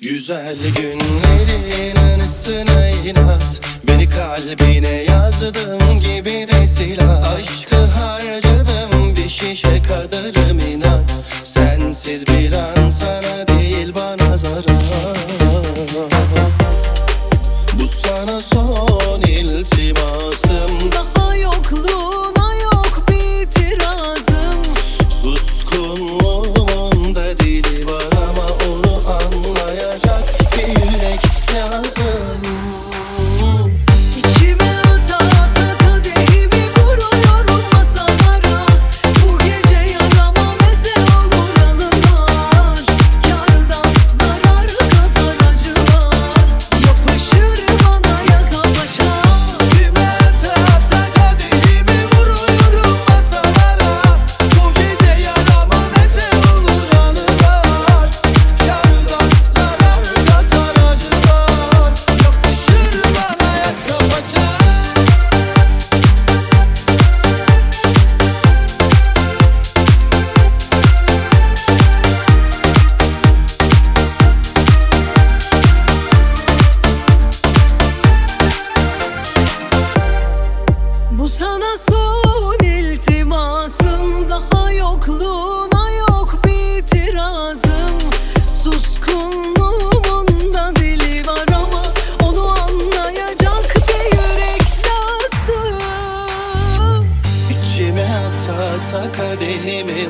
Güzel günlerin anısına inat. Beni kalbine yazdığım gibi de silah. Aşkı harcadım bir şişe kadarım inat Sensiz bir an sana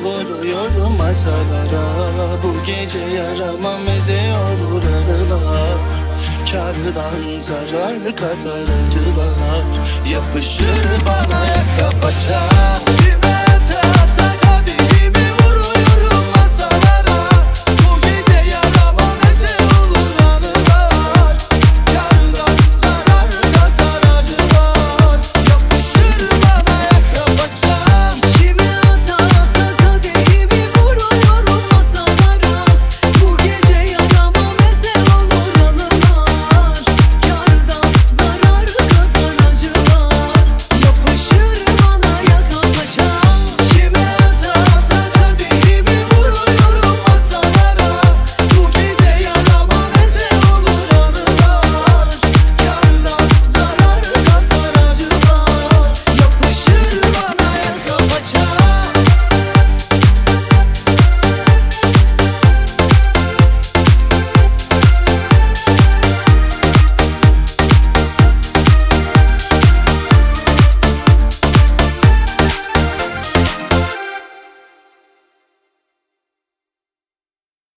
vuruyorum masalara Bu gece yaramam eziyor buralar Kardan zarar katar acılar Yapışır bana yaka paça